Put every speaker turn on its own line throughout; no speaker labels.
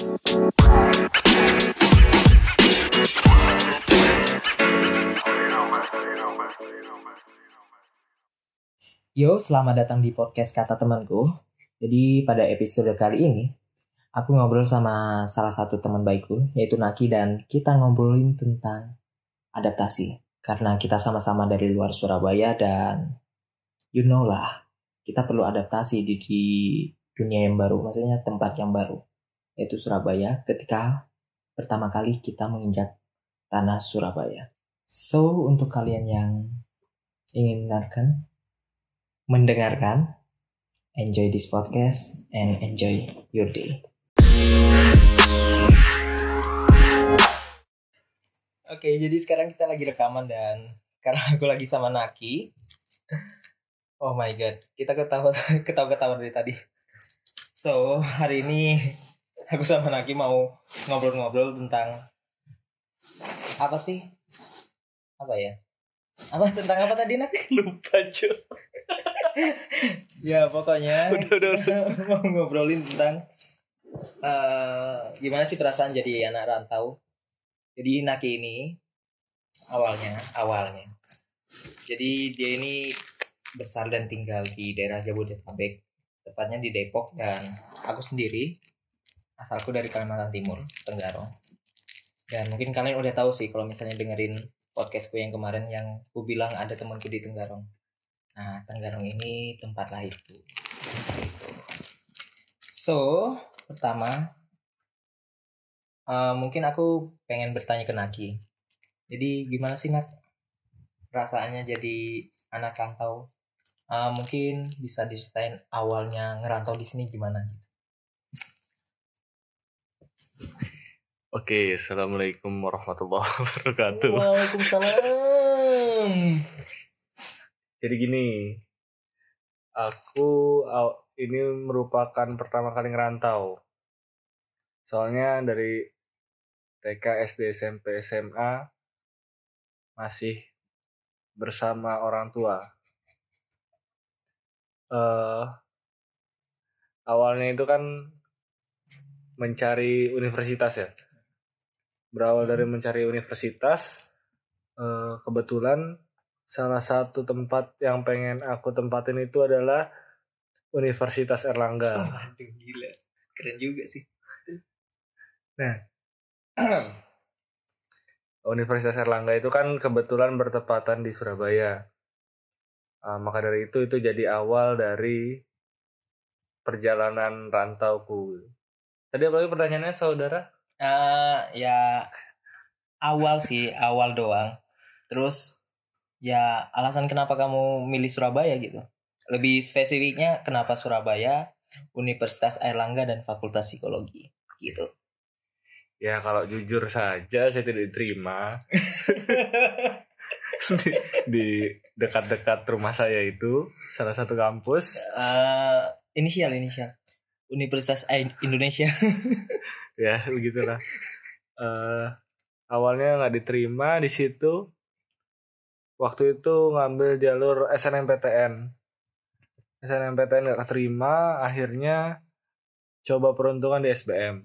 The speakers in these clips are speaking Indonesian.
Yo, selamat datang di podcast kata temanku. Jadi pada episode kali ini, aku ngobrol sama salah satu teman baikku, yaitu Naki, dan kita ngobrolin tentang adaptasi. Karena kita sama-sama dari luar Surabaya dan you know lah, kita perlu adaptasi di, di dunia yang baru, maksudnya tempat yang baru, yaitu Surabaya ketika pertama kali kita menginjak tanah Surabaya. So, untuk kalian yang ingin mendengarkan, mendengarkan, enjoy this podcast and enjoy your day. Oke, jadi sekarang kita lagi rekaman dan sekarang aku lagi sama Naki. Oh my god, kita ketawa ketawa ketawa dari tadi. So hari ini aku sama Naki mau ngobrol-ngobrol tentang apa sih? Apa ya? Apa tentang apa tadi Nak?
lupa cuy
ya pokoknya
Udah, udah,
kita mau ngobrolin tentang eh, gimana sih perasaan jadi anak rantau. Jadi Naki ini awalnya awalnya. Jadi dia ini besar dan tinggal di daerah Jabodetabek, tepatnya di Depok dan aku sendiri asalku dari Kalimantan Timur, Tenggarong. Dan mungkin kalian udah tahu sih kalau misalnya dengerin podcastku yang kemarin yang ku bilang ada temanku di Tenggarong. Nah, Tenggarong ini tempat lahirku. So, pertama, eh, mungkin aku pengen bertanya ke Naki. Jadi, gimana sih Nak? Perasaannya jadi anak rantau? Eh, mungkin bisa diceritain awalnya ngerantau di sini gimana? gitu.
Oke assalamualaikum warahmatullahi wabarakatuh.
Waalaikumsalam.
jadi gini aku ini merupakan pertama kali ngerantau. Soalnya dari TK SD SMP SMA masih bersama orang tua. Eh awalnya itu kan mencari universitas ya berawal dari mencari universitas eh, kebetulan salah satu tempat yang pengen aku tempatin itu adalah Universitas Erlangga.
Aduh, gila. Keren juga sih.
Universitas Erlangga itu kan kebetulan bertepatan di Surabaya. Ah, maka dari itu itu jadi awal dari perjalanan rantauku. Tadi apa lagi pertanyaannya saudara
Eh, ya awal sih, awal doang. Terus ya alasan kenapa kamu milih Surabaya gitu. Lebih spesifiknya kenapa Surabaya, Universitas Airlangga dan Fakultas Psikologi gitu.
Ya kalau jujur saja saya tidak diterima di, di dekat-dekat rumah saya itu salah satu kampus
Eh, inisial inisial. Universitas Indonesia.
ya begitulah. Eh awalnya nggak diterima di situ. Waktu itu ngambil jalur SNMPTN. SNMPTN nggak keterima, akhirnya coba peruntungan di SBM.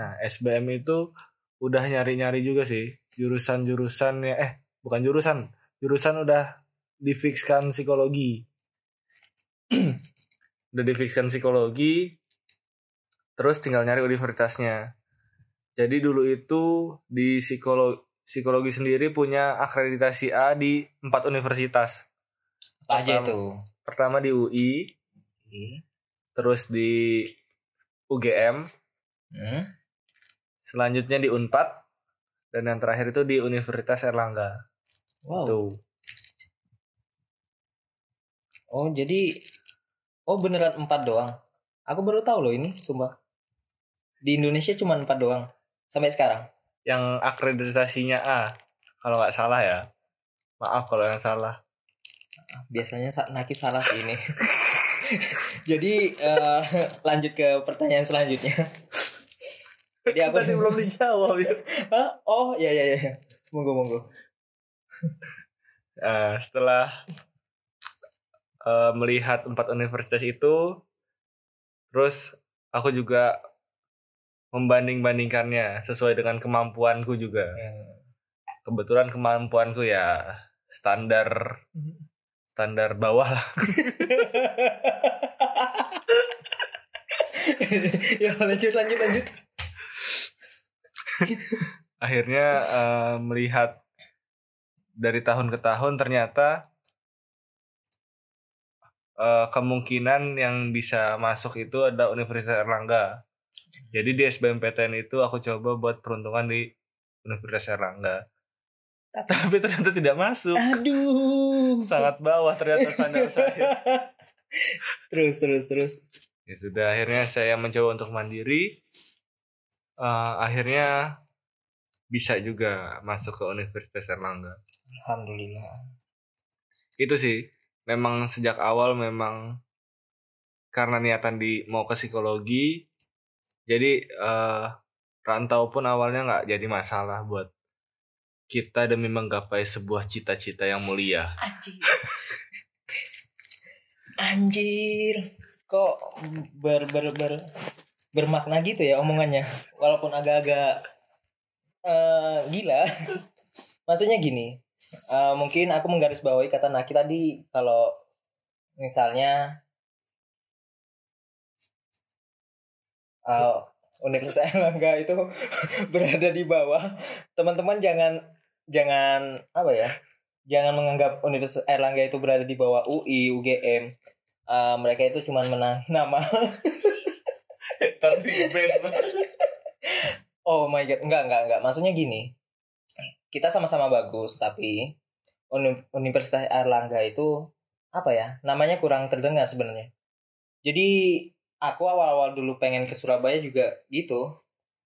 Nah SBM itu udah nyari-nyari juga sih jurusan-jurusannya eh bukan jurusan jurusan udah difikskan psikologi udah difikskan psikologi terus tinggal nyari universitasnya jadi dulu itu di psikologi psikologi sendiri punya akreditasi A di empat universitas
Apa aja itu?
pertama di UI terus di UGM
Hmm?
selanjutnya di Unpad dan yang terakhir itu di Universitas Erlangga
Wow.
tuh
Oh jadi oh beneran empat doang. Aku baru tahu loh ini, sumpah. Di Indonesia cuma empat doang sampai sekarang.
yang akreditasinya A kalau nggak salah ya maaf kalau yang salah
Biasanya sa- Naki salah sih ini. jadi eh, lanjut ke pertanyaan selanjutnya. Jadi aku
tadi belum dijawab ya
Hah? Oh ya ya ya. Monggo monggo.
Nah, setelah eh, melihat empat universitas itu, terus aku juga membanding-bandingkannya sesuai dengan kemampuanku juga.
Hmm.
Kebetulan kemampuanku ya standar standar bawah lah.
ya lanjut lanjut lanjut.
Akhirnya eh, melihat dari tahun ke tahun ternyata eh, kemungkinan yang bisa masuk itu ada Universitas Erlangga. Jadi di SBMPTN itu aku coba buat peruntungan di Universitas Erlangga.
Tapi-
Tapi ternyata tidak masuk.
Aduh.
Sangat bawah ternyata standar saya.
terus terus terus.
Ya sudah akhirnya saya mencoba untuk mandiri. Eh, akhirnya bisa juga masuk ke Universitas Erlangga.
Alhamdulillah.
Itu sih memang sejak awal memang karena niatan di mau ke psikologi. Jadi eh, rantau pun awalnya nggak jadi masalah buat kita demi menggapai sebuah cita-cita yang mulia.
Anjir. Anjir. Kok ber, ber, ber, bermakna gitu ya omongannya. Walaupun agak-agak eh, gila. Maksudnya gini. eh, mungkin aku menggarisbawahi kata Naki tadi kalau misalnya eh, Universitas Erlangga itu berada di bawah. Teman-teman jangan jangan apa ya? jangan menganggap Universitas Erlangga itu berada di bawah UI, UGM. Eh, mereka itu cuma menang nama. oh my god, enggak enggak enggak. Maksudnya gini, kita sama-sama bagus, tapi Uni- Universitas Erlangga itu apa ya? Namanya kurang terdengar sebenarnya. Jadi aku awal-awal dulu pengen ke Surabaya juga gitu.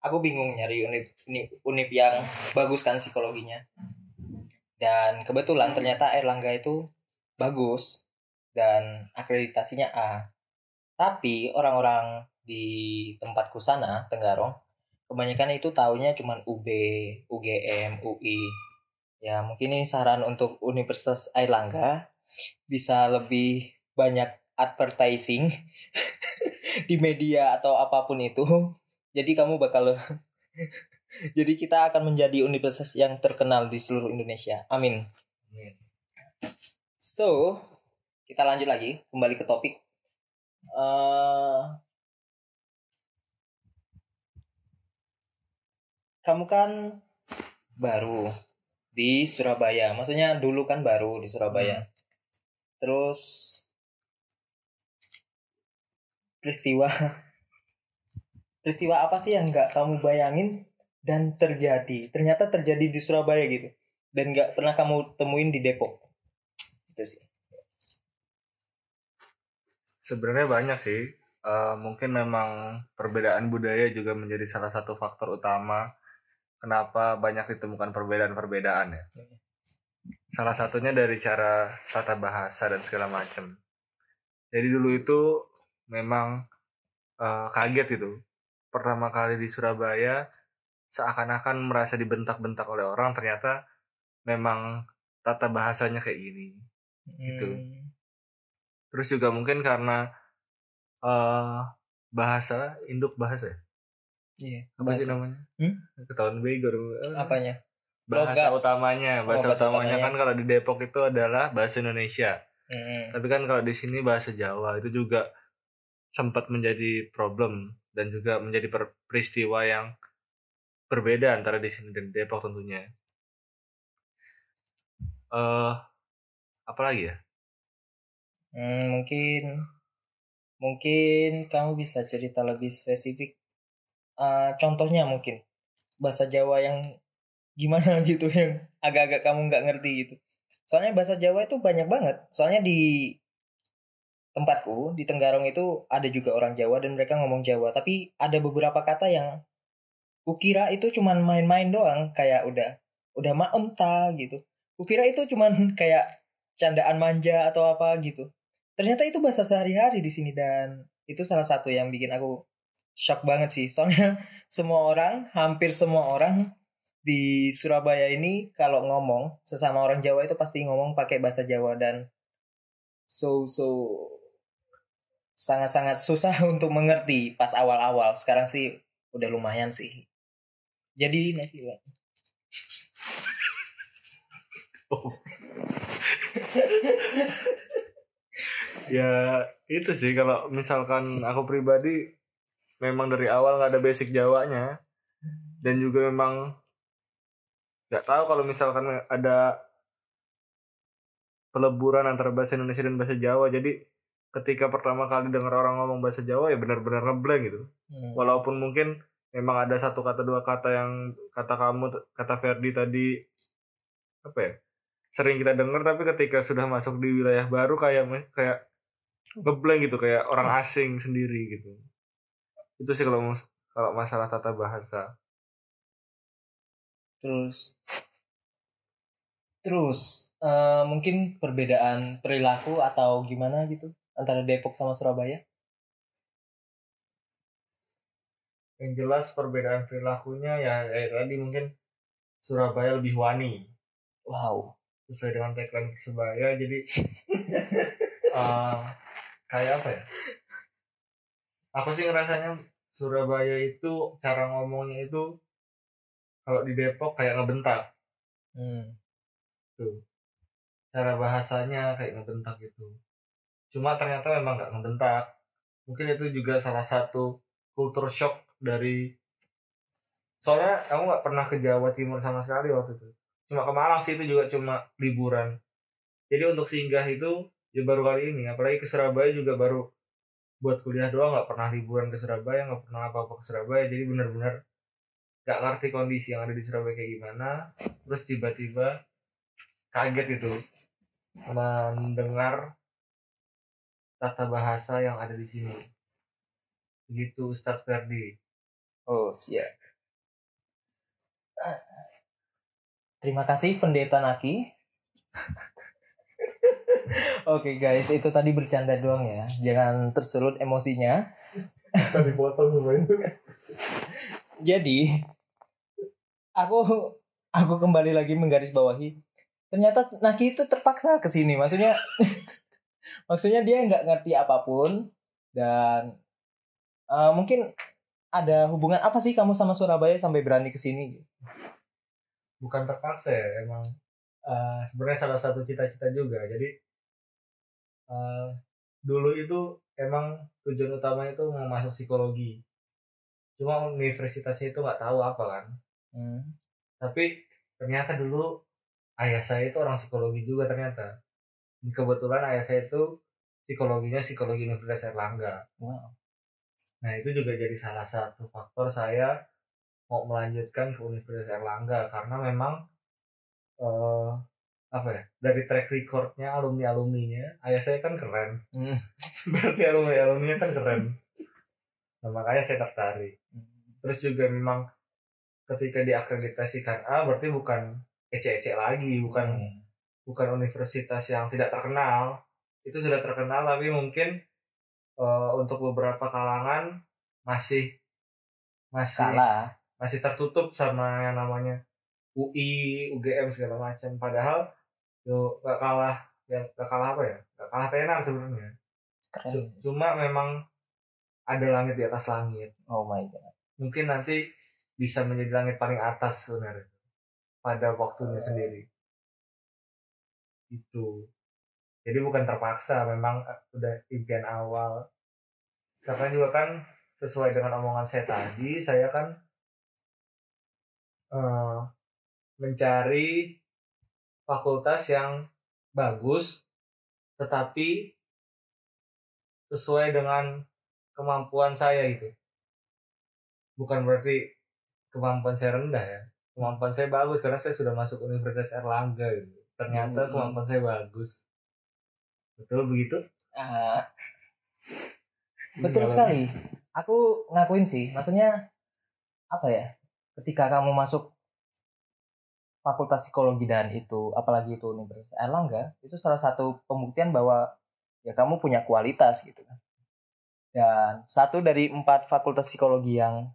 Aku bingung nyari unip, unip, yang bagus kan psikologinya dan kebetulan ternyata Erlangga itu bagus dan akreditasinya A. Tapi orang-orang di tempatku sana, Tenggarong, kebanyakan itu taunya cuman UB, UGM, UI. Ya, mungkin ini saran untuk Universitas Airlangga bisa lebih banyak advertising di media atau apa pun itu. Jadi kamu bakal jadi kita akan menjadi universitas yang terkenal di seluruh Indonesia. Amin. So, kita lanjut lagi, kembali ke topik. Eh, kamu kan baru di Surabaya. Maksudnya dulu kan baru di Surabaya. Terus peristiwa peristiwa apa sih yang nggak kamu bayangin dan terjadi ternyata terjadi di Surabaya gitu dan nggak pernah kamu temuin di Depok itu sih
Sebenarnya banyak sih. Eh, mungkin memang perbedaan budaya juga menjadi salah satu faktor utama kenapa banyak ditemukan perbedaan-perbedaan ya. Salah satunya dari cara tata bahasa dan segala macam. Jadi dulu itu memang eh, kaget itu. Pertama kali di Surabaya seakan-akan merasa dibentak-bentak oleh orang ternyata memang tata bahasanya kayak gini. Gitu.
Hmm,
Terus juga mungkin karena eh bahasa induk bahasa ya?
iya
apa sih
bahasa-
namanya?
Hmm?
Ketahuan bego dong.
apanya
Bahasa
Logat.
utamanya,
Oh,
bahasa,
bahasa
utamanya
utamanya.
kan kalau di Depok itu adalah bahasa Indonesia.
Hmm,
Tapi kan kalau di sini bahasa Jawa itu juga sempat menjadi problem dan juga menjadi per- peristiwa yang berbeda antara di sini dan Depok tentunya. Eh apa lagi ya?
hmm, mungkin mungkin kamu bisa cerita lebih spesifik Eh, contohnya mungkin bahasa Jawa yang gimana gitu yang agak-agak kamu nggak ngerti gitu soalnya bahasa Jawa itu banyak banget soalnya di tempatku di Tenggarong itu ada juga orang Jawa dan mereka ngomong Jawa. Tapi ada beberapa kata yang kukira itu cuman main-main doang kayak udah udah maem ta gitu. Kukira itu cuman kayak candaan manja atau apa gitu. Ternyata itu bahasa sehari-hari di sini dan itu salah satu yang bikin aku shock banget sih. Soalnya semua orang hampir semua orang di Surabaya ini kalau ngomong sesama orang Jawa itu pasti ngomong pakai bahasa Jawa dan so so sangat-sangat susah untuk mengerti pas awal-awal. Sekarang sih udah lumayan sih jadi nanti Pak.
ya itu sih kalau misalkan aku pribadi memang dari awal nggak ada basic Jawanya dan juga memang nggak tahu kalau misalkan ada peleburan antara bahasa Indonesia dan bahasa Jawa jadi ketika pertama kali dengar orang ngomong bahasa Jawa ya benar-benar ngeblank gitu.
Hmm.
walaupun mungkin memang ada satu kata dua kata yang kata kamu kata Ferdi tadi apa ya sering kita dengar tapi ketika sudah masuk di wilayah baru kayak kayak ngeblank gitu kayak orang asing sendiri gitu. Itu sih kalau kalau masalah tata bahasa.
Terus. Terus eh, mungkin perbedaan perilaku atau gimana gitu antara Depok sama Surabaya?
Yang jelas perbedaan perilakunya ya kayak tadi mungkin Surabaya lebih wani
wow.
Sesuai dengan tagline Persebaya jadi eh, kayak apa ya? Aku sih ngerasanya Surabaya itu cara ngomongnya itu kalau di Depok kayak ngebentak.
Hmm.
tuh. Cara bahasanya kayak ngebentak gitu cuma ternyata memang nggak ngebentak. Mungkin itu juga salah satu culture shock dari soalnya aku nggak pernah ke Jawa Timur sama sekali waktu itu. Cuma ke Malang sih itu juga cuma liburan. Jadi untuk singgah itu ya baru kali ini. Apalagi ke Surabaya juga baru buat kuliah doang nggak pernah liburan ke Surabaya nggak pernah apa-apa ke Surabaya. Jadi benar-benar nggak ngerti kondisi yang ada di Surabaya kayak gimana. Terus tiba-tiba kaget itu mendengar tata bahasa yang ada di sini begitu Ustadz Ferdi
oh siap terima kasih pendeta Naki Oke guys, itu tadi bercanda doang ya. Jangan tersulut emosinya.
tadi potong
Jadi aku aku kembali lagi menggarisbawahi. Ternyata Naki itu terpaksa ke sini. Maksudnya maksudnya dia nggak ngerti apa pun dan eh, mungkin ada hubungan apa sih kamu sama Surabaya sampai berani ke sini?
bukan terpaksa ya emang eh, sebenarnya salah satu cita-cita juga jadi eh, dulu itu emang tujuan utamanya itu mau masuk psikologi cuma universitasnya itu nggak tahu apa kan
Hmm.
tapi ternyata dulu ayah saya itu orang psikologi juga ternyata kebetulan ayah saya itu psikologinya psikologi Universitas Erlangga
Wow.
nah itu juga jadi salah satu faktor saya mau melanjutkan ke Universitas Erlangga karena memang eh apa ya dari track recordnya alumni alumninya ayah saya kan keren
Hmm.
berarti alumni alumninya kan keren nah, makanya saya tertarik terus juga memang ketika diakreditasikan A berarti bukan ece-ece lagi bukan
Hmm.
Bukan universitas yang tidak terkenal itu sudah terkenal tapi mungkin eh, untuk beberapa kalangan masih masih
Salah.
masih tertutup sama yang namanya UI, UGM segala macam. Padahal yo gak kalah ya gak kalah apa ya? Gak kalah tenar sebenarnya. Cuma memang ada langit di atas langit.
Oh my god.
Mungkin nanti bisa menjadi langit paling atas sebenarnya pada waktunya sendiri. Itu. Jadi bukan terpaksa, memang eh, udah impian awal. Karena juga kan sesuai dengan omongan saya tadi, saya kan eh, mencari fakultas yang bagus, tetapi sesuai dengan kemampuan saya gitu. Bukan berarti kemampuan saya rendah ya. Kemampuan saya bagus karena saya sudah masuk Universitas Erlangga gitu. Ternyata
Hmm.
kemampuan saya bagus. Betul begitu?
Ah, betul sekali. Aku ngakuin sih. Maksudnya apa ya? Ketika kamu masuk fakultas psikologi dan itu, apalagi itu Universitas Erlangga, itu salah satu pembuktian bahwa ya kamu punya kualitas gitu kan. Dan satu dari empat fakultas psikologi yang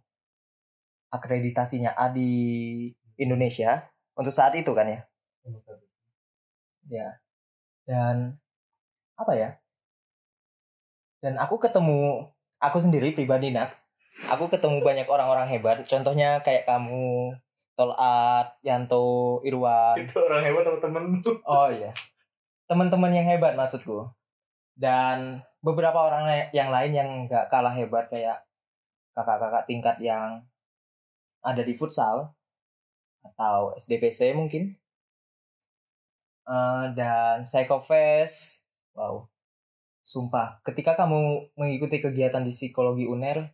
akreditasinya A di Indonesia untuk saat itu kan ya. Ya. Dan apa ya? Dan aku ketemu aku sendiri pribadi Nat aku ketemu banyak orang-orang hebat. Contohnya kayak kamu Tolat Yanto Irwan.
Itu orang hebat atau temen
oh iya. Teman-teman yang hebat maksudku. Dan beberapa orang yang lain yang nggak kalah hebat kayak kakak-kakak tingkat yang ada di futsal atau SDPC mungkin Eh, dan Psychofest wow. Sumpah ketika kamu mengikuti kegiatan di psikologi UNER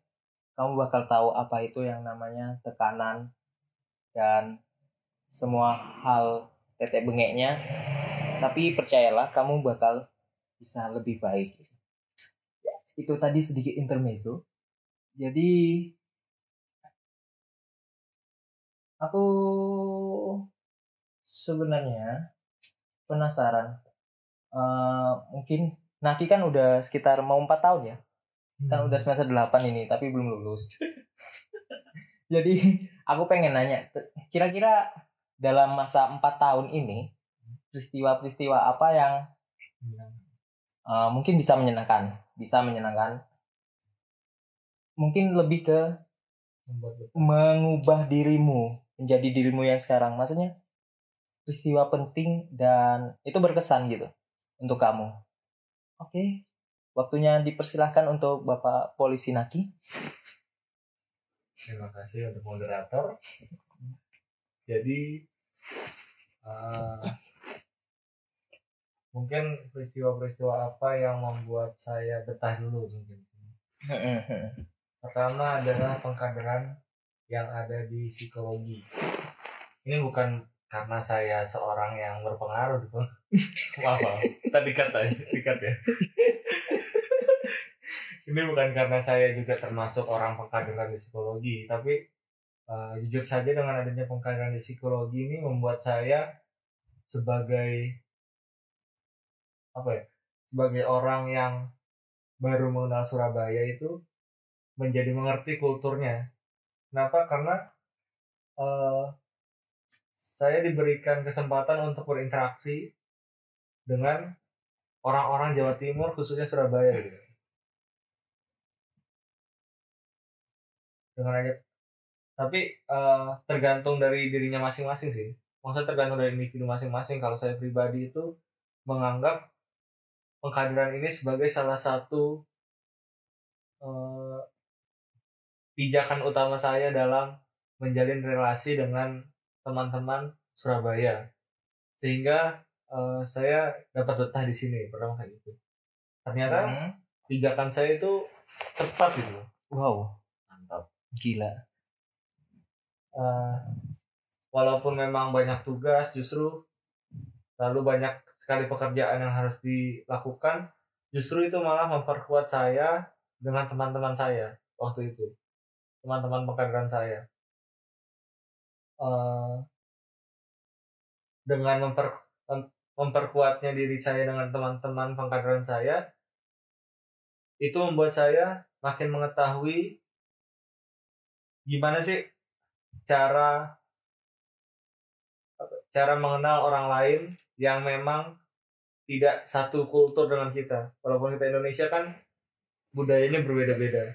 kamu bakal tahu apa itu yang namanya tekanan dan semua hal tetek bengeknya. Tapi percayalah kamu bakal bisa lebih baik. Ya, itu tadi sedikit intermezzo. Jadi aku sebenarnya penasaran. Eh, mungkin Naki kan udah sekitar mau empat tahun ya? Kan udah semester 8 ini tapi belum lulus. Jadi aku pengen nanya kira-kira dalam masa empat tahun ini peristiwa-peristiwa apa yang eh, mungkin bisa menyenangkan bisa menyenangkan? Mungkin lebih ke mengubah dirimu menjadi dirimu yang sekarang. Maksudnya peristiwa penting dan itu berkesan gitu untuk kamu oke waktunya dipersilahkan untuk bapak polisi Naki
Terima kasih untuk moderator. Jadi eh, mungkin peristiwa-peristiwa apa yang membuat saya betah dulu mungkin. Pertama adalah pengkaderan yang ada di psikologi. Ini bukan karena saya seorang yang berpengaruh di maaf, maaf. Tadi kata dikat ya. Ini bukan karena saya juga termasuk orang pengkaderan di psikologi, tapi eh, jujur saja dengan adanya pengkaderan di psikologi ini membuat saya sebagai apa ya? Sebagai orang yang baru mengenal Surabaya itu menjadi mengerti kulturnya. Kenapa? Karena eh, saya diberikan kesempatan untuk berinteraksi dengan orang-orang Jawa Timur, khususnya Surabaya. Gitu. Dengan aja, tapi eh, tergantung dari dirinya masing-masing sih. Maksudnya tergantung dari individu masing-masing. Kalau saya pribadi itu menganggap pengkaderan ini sebagai salah satu eh, pijakan utama saya dalam menjalin relasi dengan teman-teman Surabaya. Sehingga eh, saya dapat betah di sini pertama kayak gitu. Ternyata
Hmm.
pijakan saya itu tepat gitu.
Wow.
Mantap.
Gila.
Eh, walaupun memang banyak tugas justru lalu banyak sekali pekerjaan yang harus dilakukan justru itu malah memperkuat saya dengan teman-teman saya waktu itu. Teman-teman pengkaderan saya Eh, dengan memper, mem- memperkuatnya diri saya dengan teman-teman pengkaderan saya itu membuat saya makin mengetahui gimana sih cara cara mengenal orang lain yang memang tidak satu kultur dengan kita. Walaupun kita Indonesia kan budayanya berbeda-beda.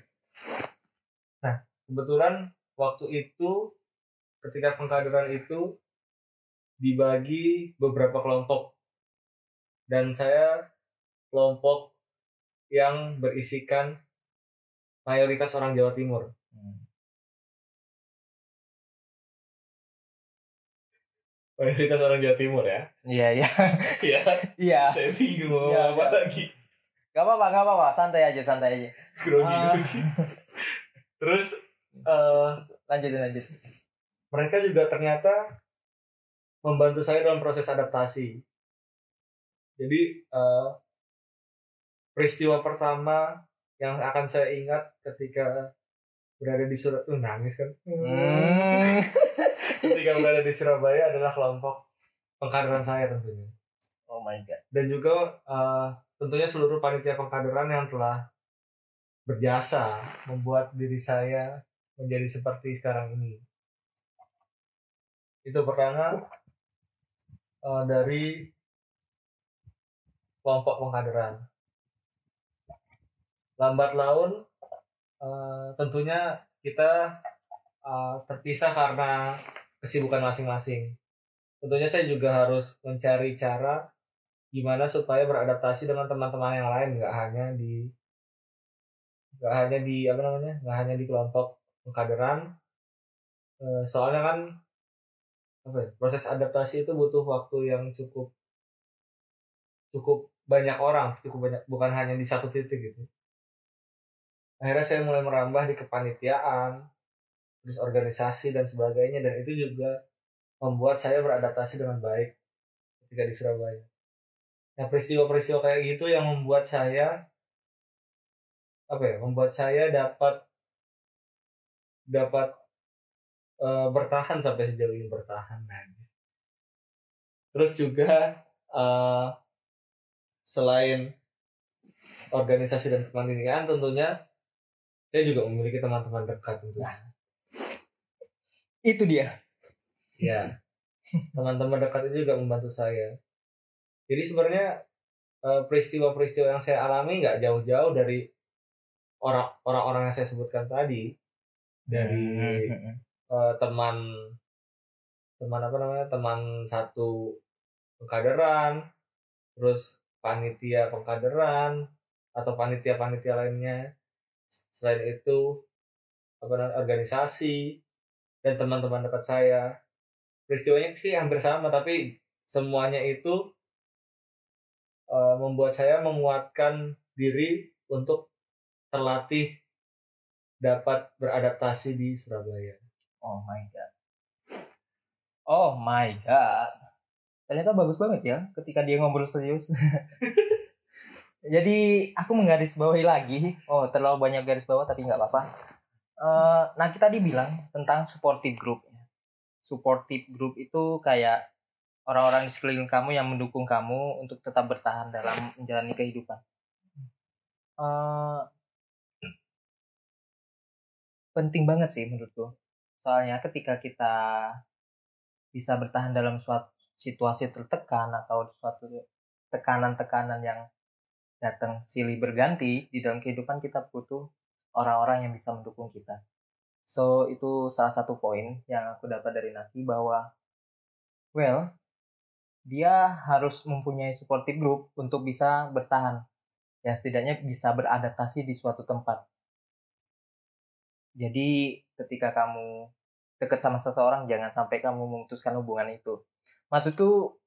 Nah kebetulan waktu itu ketika pengkaderan itu dibagi beberapa kelompok. Dan saya kelompok yang berisikan mayoritas orang Jawa Timur.
Hmm.
mayoritas orang Jawa Timur ya?
Iya iya.
Iya,
iya.
Saya bingung mau
Iya,
apa
iya.
lagi.
gak apa-apa gak apa-apa. Santai aja santai aja.
Grogi grogi. Terus eh,
lanjutin lanjutin
mereka juga ternyata membantu saya dalam proses adaptasi. Jadi eh, peristiwa pertama yang akan saya ingat ketika berada di Surabaya, uh, nangis kan?
Hmm.
ketika berada di Surabaya adalah kelompok pengkaderan saya tentunya.
oh my god
dan juga eh, tentunya seluruh panitia pengkaderan yang telah berjasa membuat diri saya menjadi seperti sekarang ini. Itu pertama eh, dari kelompok pengkaderan. Lambat laun Eh, tentunya kita eh, terpisah karena kesibukan masing-masing. Tentunya saya juga harus mencari cara gimana supaya beradaptasi dengan teman-teman yang lain, nggak hanya di nggak hanya di apa namanya, nggak hanya di kelompok pengkaderan. Soalnya kan apa ya, proses adaptasi itu butuh waktu yang cukup cukup banyak orang, cukup banyak, bukan hanya di satu titik gitu. Akhirnya saya mulai merambah di kepanitiaan terus organisasi dan sebagainya dan itu juga membuat saya beradaptasi dengan baik ketika di Surabaya. Nah peristiwa-peristiwa kayak gitu yang membuat saya apa ya membuat saya dapat dapat eh, bertahan sampai sejauh ini bertahan najis. terus juga eh, selain organisasi dan kepanitiaan tentunya saya juga memiliki teman-teman dekat tentunya.
Itu dia.
Ya, teman-teman dekat itu juga membantu saya. Jadi sebenarnya eh, peristiwa-peristiwa yang saya alami nggak jauh-jauh dari orang orang-orang yang saya sebutkan tadi, dari
Hmm,
eh, teman teman apa namanya teman satu pengkaderan, terus panitia pengkaderan atau panitia-panitia lainnya. Selain itu apa namanya organisasi dan teman-teman dekat saya. Peristiwanya sih hampir sama tapi semuanya itu eh, membuat saya menguatkan diri untuk terlatih dapat beradaptasi di Surabaya.
Oh my god. Oh my god. Ternyata bagus banget ya ketika dia ngobrol serius. Jadi aku menggarisbawahi lagi. Oh terlalu banyak garis bawah tapi nggak apa-apa. Eh, nah kita dibilang tentang supportive group. Supportive group itu kayak orang-orang di sekeliling kamu yang mendukung kamu untuk tetap bertahan dalam menjalani kehidupan. Eh, penting banget sih menurutku. Soalnya ketika kita bisa bertahan dalam suatu situasi tertekan atau suatu tekanan-tekanan yang datang silih berganti di dalam kehidupan kita butuh orang-orang yang bisa mendukung kita. So itu salah satu poin yang aku dapat dari Naki bahwa well dia harus mempunyai supportive group untuk bisa bertahan ya setidaknya bisa beradaptasi di suatu tempat. Jadi ketika kamu dekat sama seseorang jangan sampai kamu memutuskan hubungan itu. Maksudku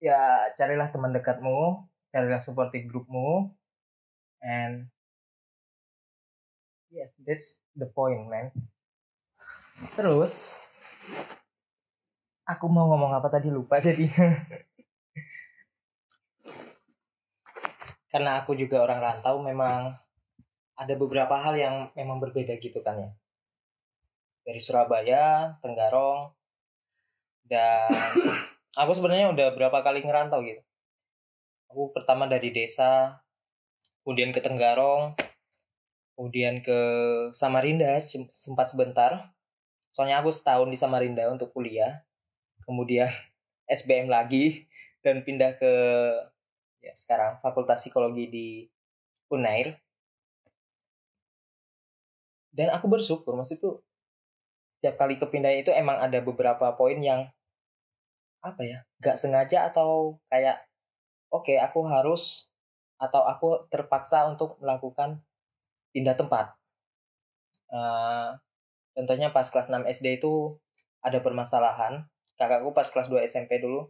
ya carilah teman dekatmu, carilah supportive groupmu, and yes that's the point man. Terus aku mau ngomong apa tadi lupa jadi. Karena aku juga orang rantau memang ada beberapa hal yang memang berbeda gitu kan ya dari Surabaya, Tenggarong, dan aku sebenarnya udah berapa kali ngerantau gitu. Aku pertama dari desa, kemudian ke Tenggarong, kemudian ke Samarinda sem- sempat sebentar. Soalnya aku setahun di Samarinda untuk kuliah, kemudian SBM lagi dan pindah ke ya sekarang Fakultas Psikologi di Unair. Dan aku bersyukur, maksudku setiap kali kepindahan itu emang ada beberapa poin yang apa ya nggak sengaja atau kayak oke aku harus atau aku terpaksa untuk melakukan pindah tempat. Eh, contohnya pas kelas 6 SD itu ada permasalahan. Kakakku pas kelas 2 SMP dulu.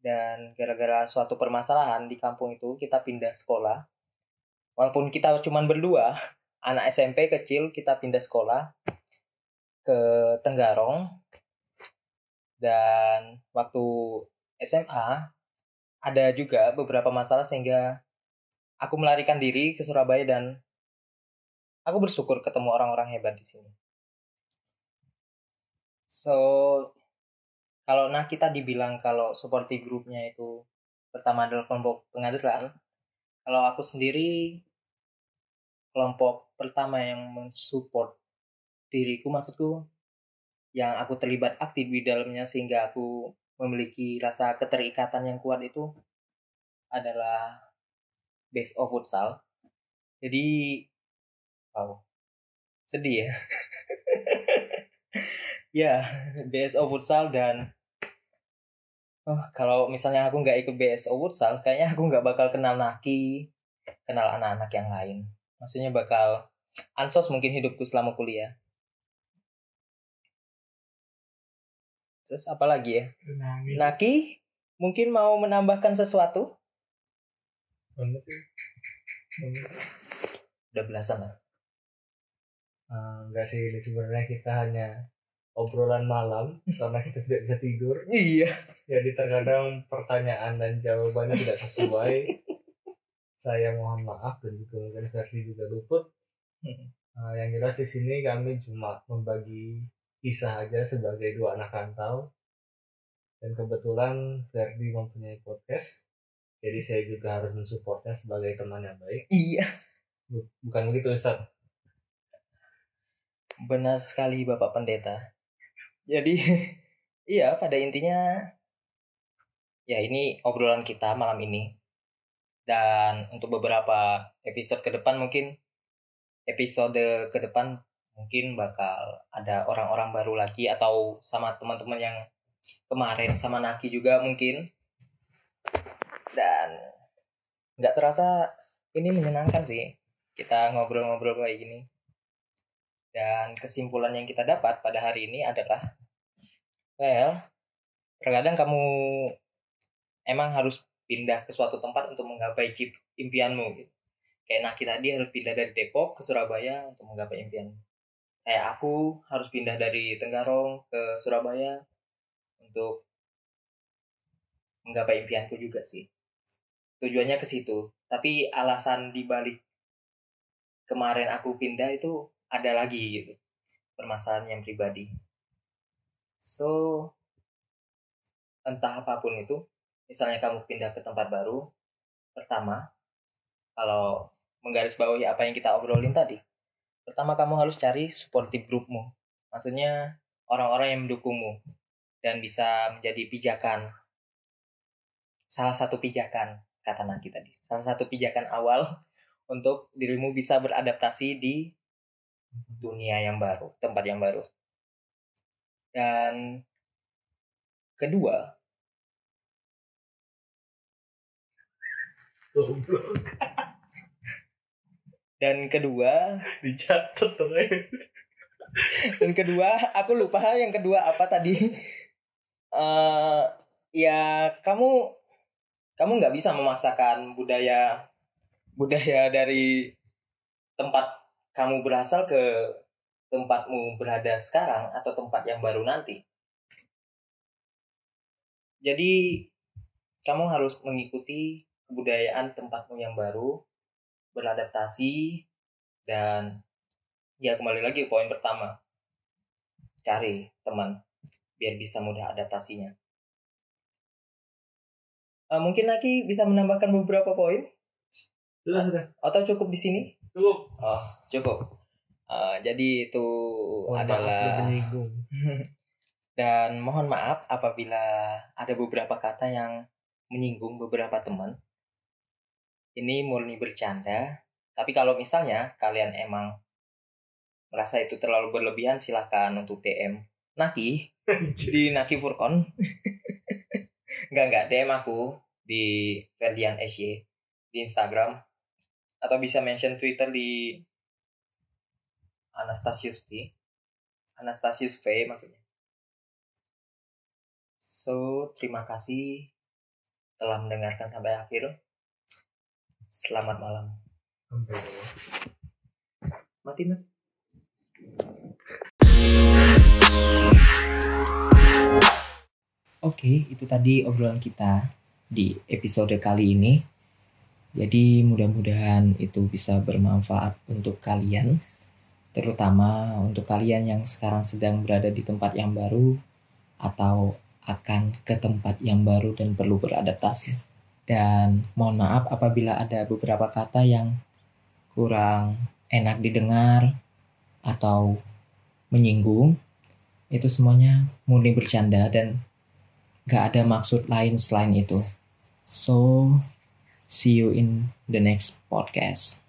Dan gara-gara suatu permasalahan di kampung itu kita pindah sekolah. Walaupun kita cuma berdua anak SMP kecil kita pindah sekolah ke Tenggarong dan waktu SMA ada juga beberapa masalah sehingga aku melarikan diri ke Surabaya dan aku bersyukur ketemu orang-orang hebat di sini. So kalau nah kita dibilang kalau supporting grupnya itu pertama adalah kelompok pengadilan, kalau aku sendiri kelompok pertama yang mensupport diriku maksudku yang aku terlibat aktif di dalamnya sehingga aku memiliki rasa keterikatan yang kuat itu adalah base of futsal. Jadi Wow. Sedih ya. ya, BSO futsal dan oh, kalau misalnya aku nggak ikut BSO futsal, kayaknya aku nggak bakal kenal Naki, kenal anak-anak yang lain. Maksudnya bakal ansos mungkin hidupku selama kuliah. Terus apa lagi ya? Naki mungkin mau menambahkan sesuatu? Udah belasan lah.
Uh, enggak sih ini sebenarnya kita hanya obrolan malam karena kita tidak bisa tidur.
Iya.
Jadi terkadang pertanyaan dan jawabannya tidak sesuai. Saya mohon maaf dan juga mungkin versi juga luput. Uh, yang jelas di sini kami cuma membagi kisah aja sebagai dua anak rantau. Dan kebetulan Ferdi mempunyai podcast. Jadi saya juga harus mensupportnya sebagai teman yang baik.
Iya.
Bukan begitu Ustaz?
Benar sekali Bapak Pendeta. Jadi iya pada intinya ya ini obrolan kita malam ini. Dan untuk beberapa episode ke depan mungkin episode ke depan mungkin bakal ada orang-orang baru lagi atau sama teman-teman yang kemarin sama Naki juga mungkin. Dan nggak terasa ini menyenangkan sih kita ngobrol-ngobrol kayak gini. Dan kesimpulan yang kita dapat pada hari ini adalah well terkadang kamu emang harus pindah ke suatu tempat untuk menggapai impianmu gitu. kayak Naki tadi harus pindah dari Depok ke Surabaya untuk menggapai impian kayak aku harus pindah dari Tenggarong ke Surabaya untuk menggapai impianku juga sih. Tujuannya ke situ tapi alasan dibalik kemarin aku pindah itu ada lagi gitu permasalahan yang pribadi. So entah apa pun itu misalnya kamu pindah ke tempat baru pertama kalau menggarisbawahi apa yang kita obrolin tadi pertama kamu harus cari supportive groupmu. Maksudnya orang-orang yang mendukungmu dan bisa menjadi pijakan. Salah satu pijakan kata Naki tadi. Salah satu pijakan awal untuk dirimu bisa beradaptasi di dunia yang baru tempat yang baru. Dan kedua dan kedua
dicatat
dan kedua aku lupa yang kedua apa tadi. Uh, ya kamu kamu nggak bisa memaksakan budaya budaya dari tempat kamu berasal ke tempatmu berada sekarang atau tempat yang baru nanti. Jadi kamu harus mengikuti kebudayaan tempatmu yang baru, beradaptasi dan ya kembali lagi poin pertama. Cari teman biar bisa mudah adaptasinya. Uh, mungkin lagi bisa menambahkan beberapa poin?
Sudah, sudah.
Atau cukup di sini?
Cukup.
Oh, cukup. Uh, jadi itu
Mohon
adalah dan mohon maaf apabila ada beberapa kata yang menyinggung beberapa teman. Ini murni bercanda. Tapi kalau misalnya kalian emang merasa itu terlalu berlebihan silahkan untuk DM Naki? Di Naki Furkon. enggak enggak DM aku di Ferdian SY di Instagram. Atau bisa mention Twitter di Anastasius V Anastasius V maksudnya. So terima kasih telah mendengarkan sampai akhir selamat malam
Sampai
mati nak Oke, itu tadi obrolan kita di episode kali ini. Jadi mudah-mudahan itu bisa bermanfaat untuk kalian, terutama untuk kalian yang sekarang sedang berada di tempat yang baru atau akan ke tempat yang baru dan perlu beradaptasi. Dan mohon maaf apabila ada beberapa kata yang kurang enak didengar atau menyinggung. Itu semuanya murni bercanda dan gak ada maksud lain selain itu. So, see you in the next podcast.